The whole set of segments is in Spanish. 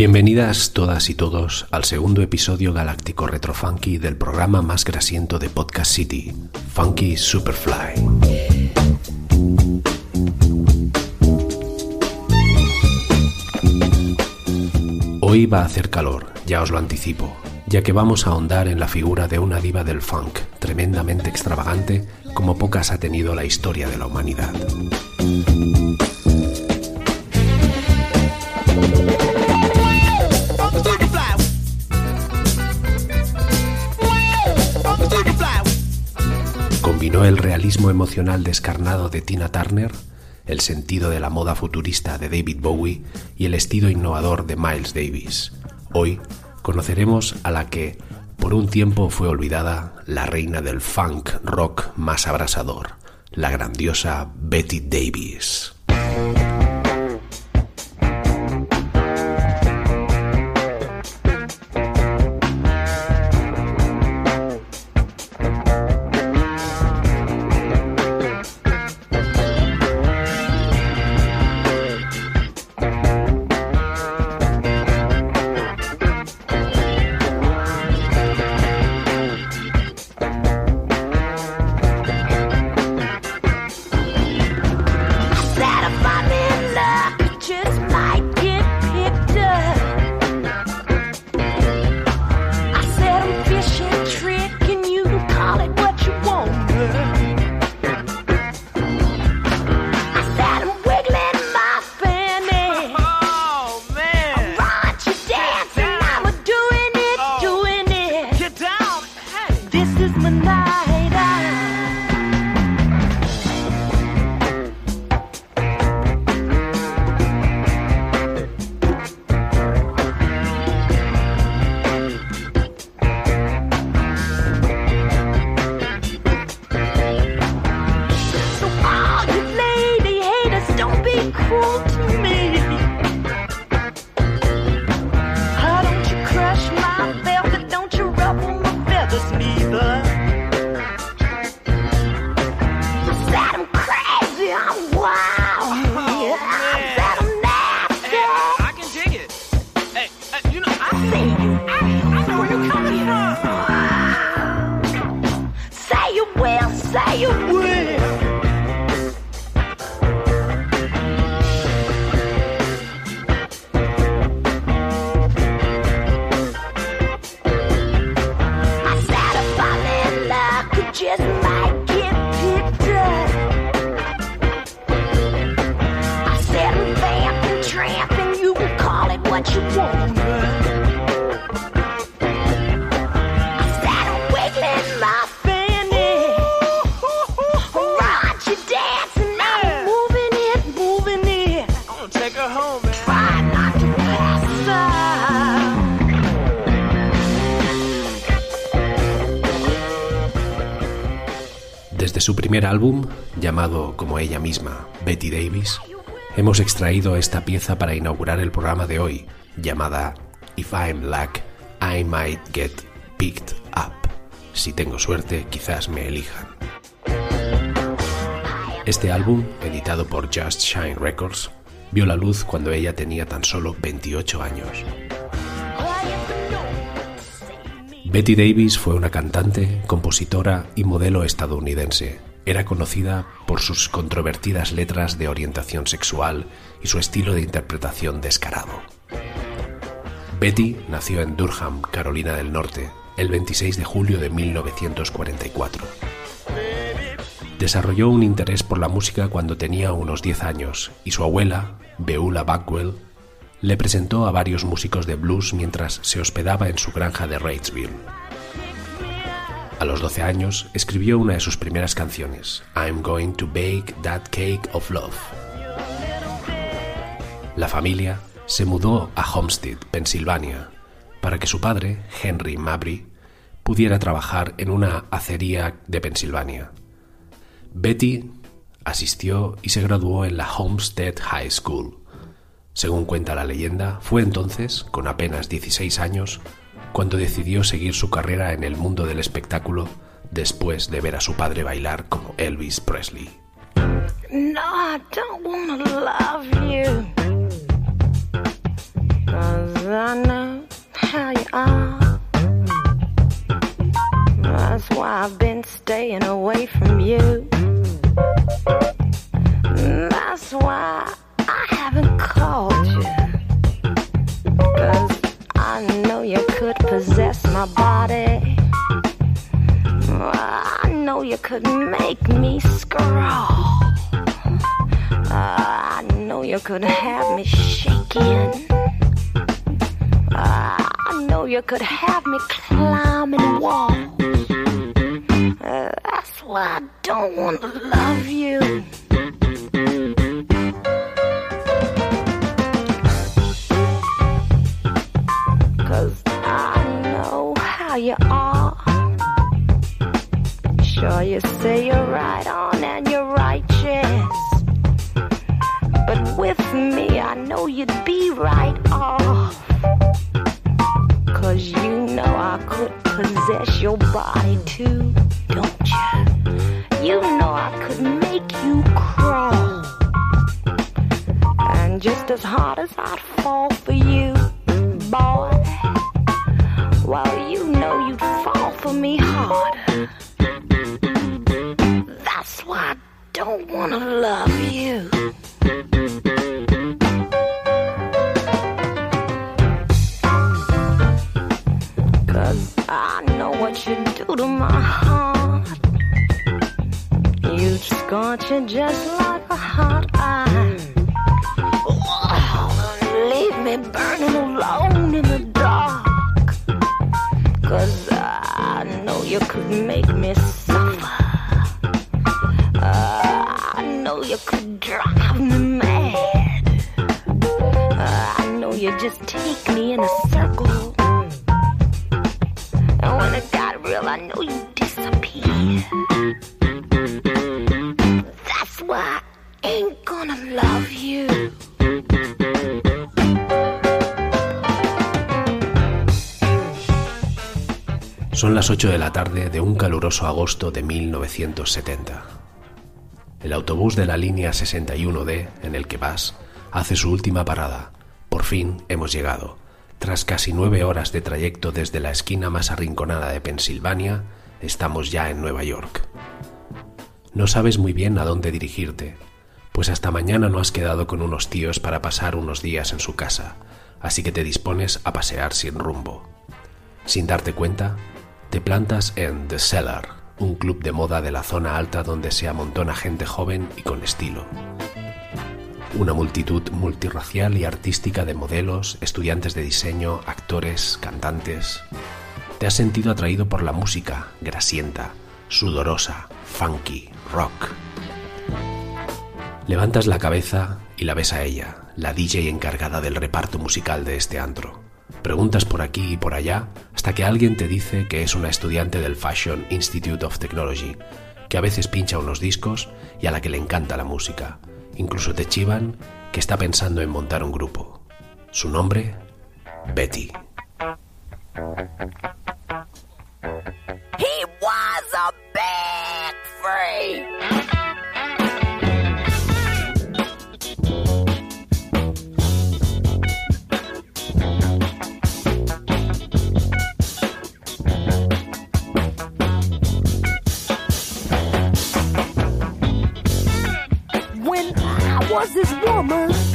Bienvenidas todas y todos al segundo episodio galáctico retro funky del programa más grasiento de Podcast City, Funky Superfly. Hoy va a hacer calor, ya os lo anticipo, ya que vamos a ahondar en la figura de una diva del funk tremendamente extravagante como pocas ha tenido la historia de la humanidad. Combinó el realismo emocional descarnado de Tina Turner, el sentido de la moda futurista de David Bowie y el estilo innovador de Miles Davis. Hoy conoceremos a la que, por un tiempo fue olvidada, la reina del funk rock más abrasador, la grandiosa Betty Davis. Desde su primer álbum, llamado como ella misma Betty Davis, hemos extraído esta pieza para inaugurar el programa de hoy, llamada If I'm Luck, I Might Get Picked Up. Si tengo suerte, quizás me elijan. Este álbum, editado por Just Shine Records, vio la luz cuando ella tenía tan solo 28 años. Betty Davis fue una cantante, compositora y modelo estadounidense. Era conocida por sus controvertidas letras de orientación sexual y su estilo de interpretación descarado. Betty nació en Durham, Carolina del Norte, el 26 de julio de 1944. Desarrolló un interés por la música cuando tenía unos 10 años y su abuela, Beulah Bagwell, le presentó a varios músicos de blues mientras se hospedaba en su granja de Reidsville. A los 12 años escribió una de sus primeras canciones, I'm Going to Bake That Cake of Love. La familia se mudó a Homestead, Pensilvania, para que su padre, Henry Mabry, pudiera trabajar en una acería de Pensilvania. Betty asistió y se graduó en la Homestead High School. Según cuenta la leyenda, fue entonces, con apenas 16 años, cuando decidió seguir su carrera en el mundo del espectáculo después de ver a su padre bailar como Elvis Presley. No, I don't wanna love you. Cause I know how you are. That's why I've been staying away from you. That's why haven't called you. Cause I know you could possess my body. I know you could make me scrawl. I know you could have me shaking. I know you could have me climbing walls. That's why I don't want to love you. You say you're right on and you're righteous. But with me, I know you'd be right off. Cause you know I could possess your body too, don't you? You know I could make you crawl. And just as hard as I'd fall for you, boy, well, you know you'd fall for me harder. That's why I don't wanna love you. Cause I know what you do to my heart. You scorch it just like a hot iron. Leave me burning alone in the dark. Cause I know you could make me Son las 8 de la tarde de un caluroso agosto de 1970. El autobús de la línea 61D en el que vas hace su última parada. Por fin hemos llegado. Tras casi nueve horas de trayecto desde la esquina más arrinconada de Pensilvania, estamos ya en Nueva York. No sabes muy bien a dónde dirigirte, pues hasta mañana no has quedado con unos tíos para pasar unos días en su casa, así que te dispones a pasear sin rumbo. Sin darte cuenta, te plantas en The Cellar, un club de moda de la zona alta donde se amontona gente joven y con estilo. Una multitud multirracial y artística de modelos, estudiantes de diseño, actores, cantantes. Te has sentido atraído por la música, grasienta, sudorosa, funky, rock. Levantas la cabeza y la ves a ella, la DJ encargada del reparto musical de este antro. Preguntas por aquí y por allá hasta que alguien te dice que es una estudiante del Fashion Institute of Technology, que a veces pincha unos discos y a la que le encanta la música. Incluso te chivan que está pensando en montar un grupo. Su nombre, Betty. Was this woman,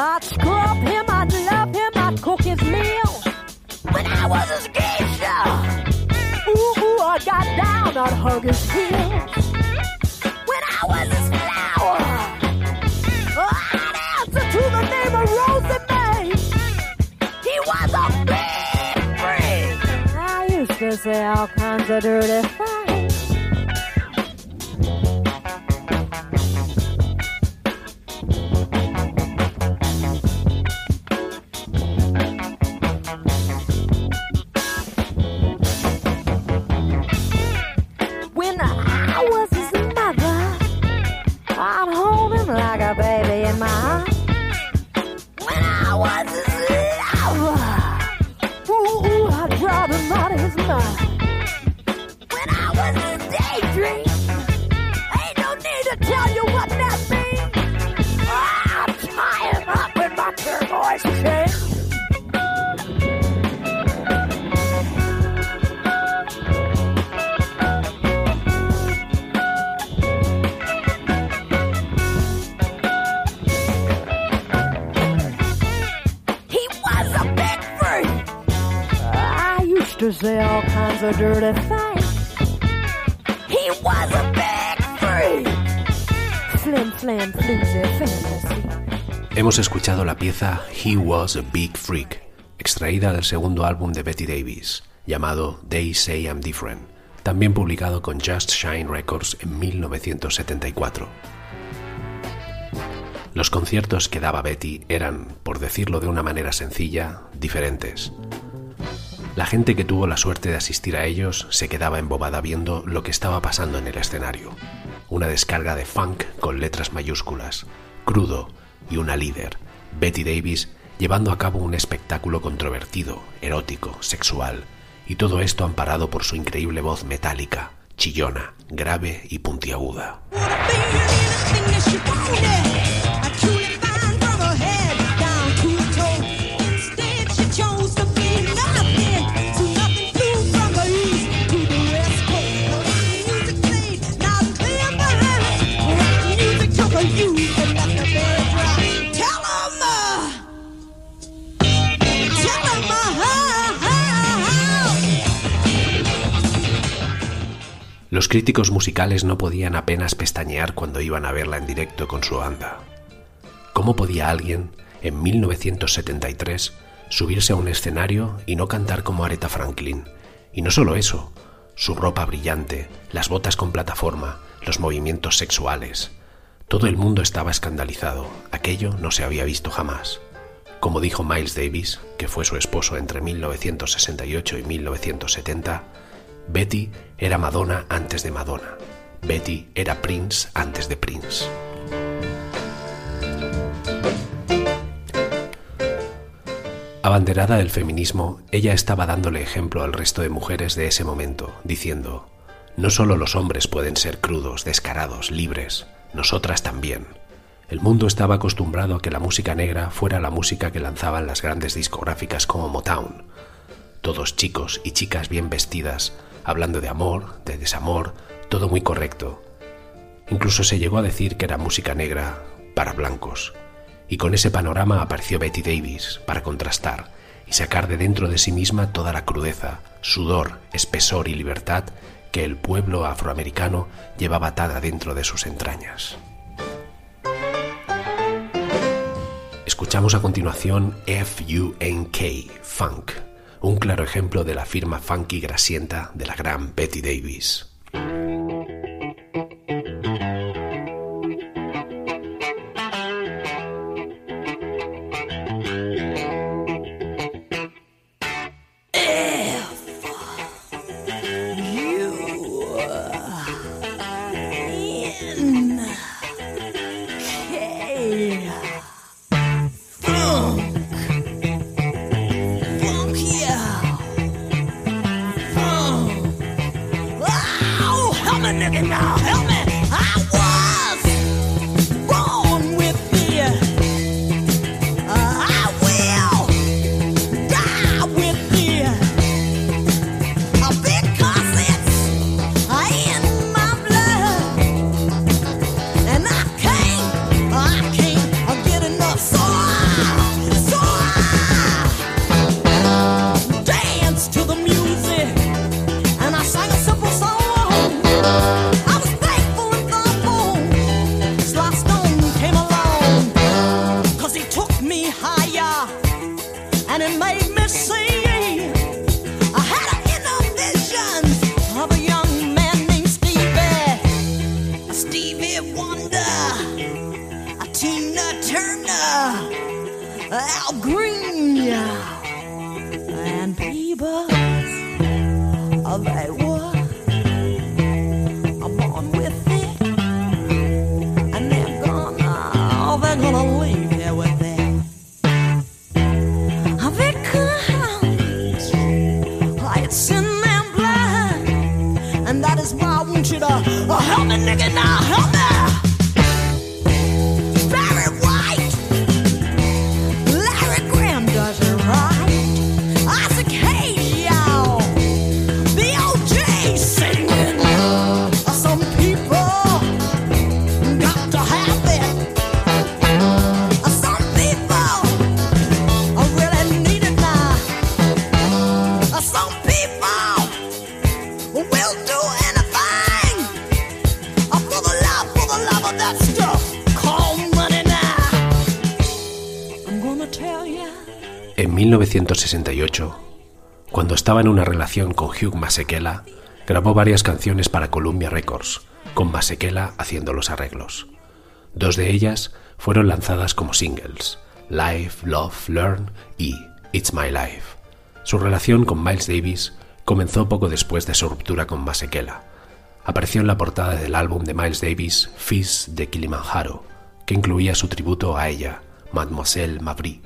I'd scrub him, I'd love him, I'd cook his meal. When I was his geisha, ooh, ooh, I got down, I'd hug his heels. When I was his flower, oh, I'd answer to the name of Rosie May. He was a big freak. I used to say all kinds of dirty things. He was a big freak. Hemos escuchado la pieza He Was a Big Freak, extraída del segundo álbum de Betty Davis, llamado They Say I'm Different, también publicado con Just Shine Records en 1974. Los conciertos que daba Betty eran, por decirlo de una manera sencilla, diferentes. La gente que tuvo la suerte de asistir a ellos se quedaba embobada viendo lo que estaba pasando en el escenario. Una descarga de funk con letras mayúsculas, crudo y una líder, Betty Davis, llevando a cabo un espectáculo controvertido, erótico, sexual, y todo esto amparado por su increíble voz metálica, chillona, grave y puntiaguda. Los críticos musicales no podían apenas pestañear cuando iban a verla en directo con su banda. ¿Cómo podía alguien, en 1973, subirse a un escenario y no cantar como Aretha Franklin? Y no solo eso, su ropa brillante, las botas con plataforma, los movimientos sexuales. Todo el mundo estaba escandalizado, aquello no se había visto jamás. Como dijo Miles Davis, que fue su esposo entre 1968 y 1970, Betty era Madonna antes de Madonna. Betty era Prince antes de Prince. Abanderada del feminismo, ella estaba dándole ejemplo al resto de mujeres de ese momento, diciendo, no solo los hombres pueden ser crudos, descarados, libres, nosotras también. El mundo estaba acostumbrado a que la música negra fuera la música que lanzaban las grandes discográficas como Motown. Todos chicos y chicas bien vestidas, hablando de amor, de desamor, todo muy correcto. Incluso se llegó a decir que era música negra para blancos. Y con ese panorama apareció Betty Davis para contrastar y sacar de dentro de sí misma toda la crudeza, sudor, espesor y libertad que el pueblo afroamericano llevaba atada dentro de sus entrañas. Escuchamos a continuación F-U-N-K, Funk, un claro ejemplo de la firma funky grasienta de la gran Betty Davis. En 1968, cuando estaba en una relación con Hugh Masekela, grabó varias canciones para Columbia Records, con Masekela haciendo los arreglos. Dos de ellas fueron lanzadas como singles, Life, Love, Learn y It's My Life. Su relación con Miles Davis comenzó poco después de su ruptura con Masekela. Apareció en la portada del álbum de Miles Davis, Fizz de Kilimanjaro, que incluía su tributo a ella, Mademoiselle Mavry,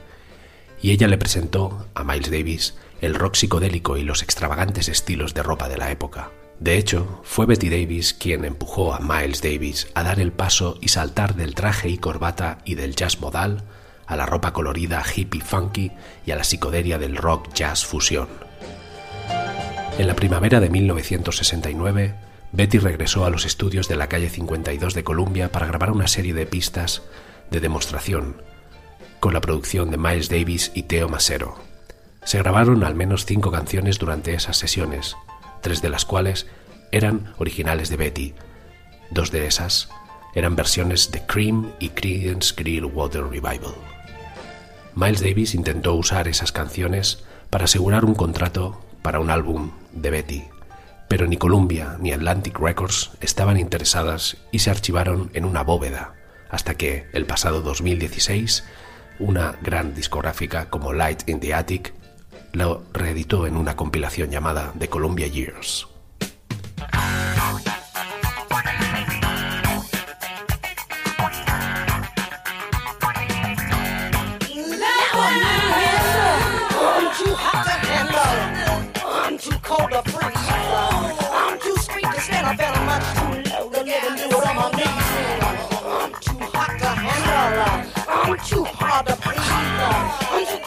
y ella le presentó a Miles Davis el rock psicodélico y los extravagantes estilos de ropa de la época. De hecho, fue Betty Davis quien empujó a Miles Davis a dar el paso y saltar del traje y corbata y del jazz modal a la ropa colorida hippie funky y a la psicodelia del rock jazz fusión. En la primavera de 1969, Betty regresó a los estudios de la calle 52 de Columbia para grabar una serie de pistas de demostración con la producción de Miles Davis y Theo Masero. Se grabaron al menos cinco canciones durante esas sesiones, tres de las cuales eran originales de Betty. Dos de esas eran versiones de Cream y Creedence Clearwater Revival. Miles Davis intentó usar esas canciones para asegurar un contrato para un álbum de Betty, pero ni Columbia ni Atlantic Records estaban interesadas y se archivaron en una bóveda, hasta que, el pasado 2016, una gran discográfica como Light in the Attic lo reeditó en una compilación llamada The Columbia Years. Too are the police.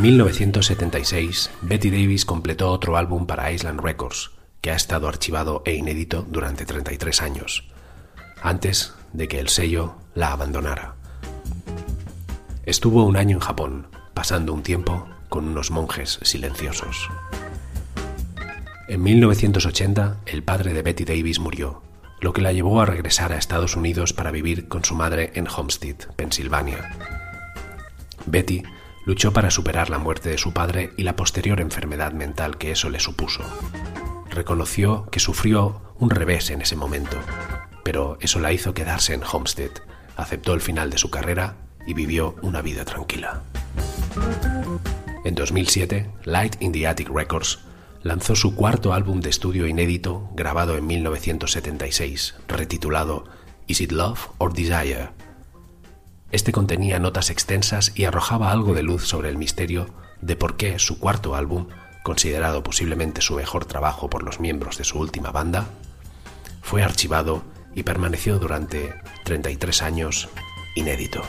En 1976, Betty Davis completó otro álbum para Island Records, que ha estado archivado e inédito durante 33 años, antes de que el sello la abandonara. Estuvo un año en Japón, pasando un tiempo con unos monjes silenciosos. En 1980, el padre de Betty Davis murió, lo que la llevó a regresar a Estados Unidos para vivir con su madre en Homestead, Pensilvania. Betty luchó para superar la muerte de su padre y la posterior enfermedad mental que eso le supuso. Reconoció que sufrió un revés en ese momento, pero eso la hizo quedarse en Homestead, aceptó el final de su carrera y vivió una vida tranquila. En 2007, Light in the Attic Records lanzó su cuarto álbum de estudio inédito grabado en 1976, retitulado Is It Love or Desire? Este contenía notas extensas y arrojaba algo de luz sobre el misterio de por qué su cuarto álbum, considerado posiblemente su mejor trabajo por los miembros de su última banda, fue archivado y permaneció durante 33 años inédito.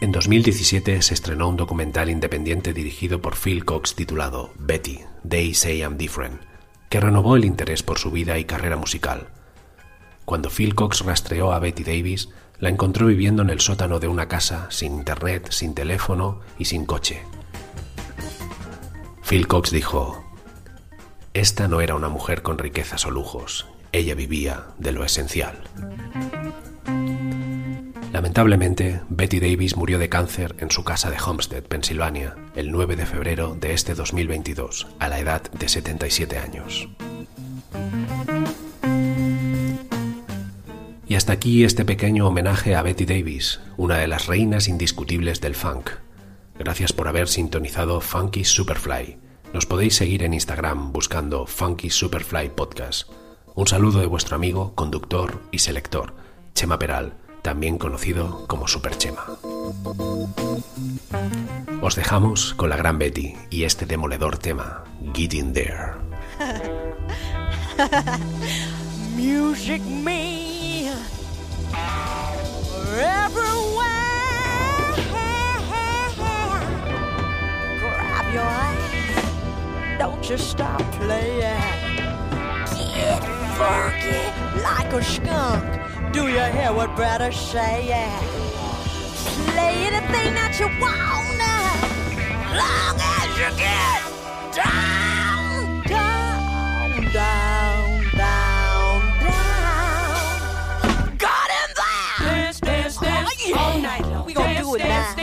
En 2017 se estrenó un documental independiente dirigido por Phil Cox titulado Betty, They Say I'm Different, que renovó el interés por su vida y carrera musical. Cuando Phil Cox rastreó a Betty Davis, la encontró viviendo en el sótano de una casa sin internet, sin teléfono y sin coche. Phil Cox dijo, Esta no era una mujer con riquezas o lujos, ella vivía de lo esencial. Lamentablemente, Betty Davis murió de cáncer en su casa de Homestead, Pensilvania, el 9 de febrero de este 2022, a la edad de 77 años. Y hasta aquí este pequeño homenaje a Betty Davis, una de las reinas indiscutibles del funk. Gracias por haber sintonizado Funky Superfly. Nos podéis seguir en Instagram buscando Funky Superfly Podcast. Un saludo de vuestro amigo, conductor y selector, Chema Peral también conocido como Superchema. Os dejamos con la gran Betty y este demoledor tema, Get In There. Music me everywhere. Grab your eyes, don't you stop playing. Get funky like a skunk. Do you hear what Brad is saying? Play anything that you wanna, long as you get down, down, down, would stand,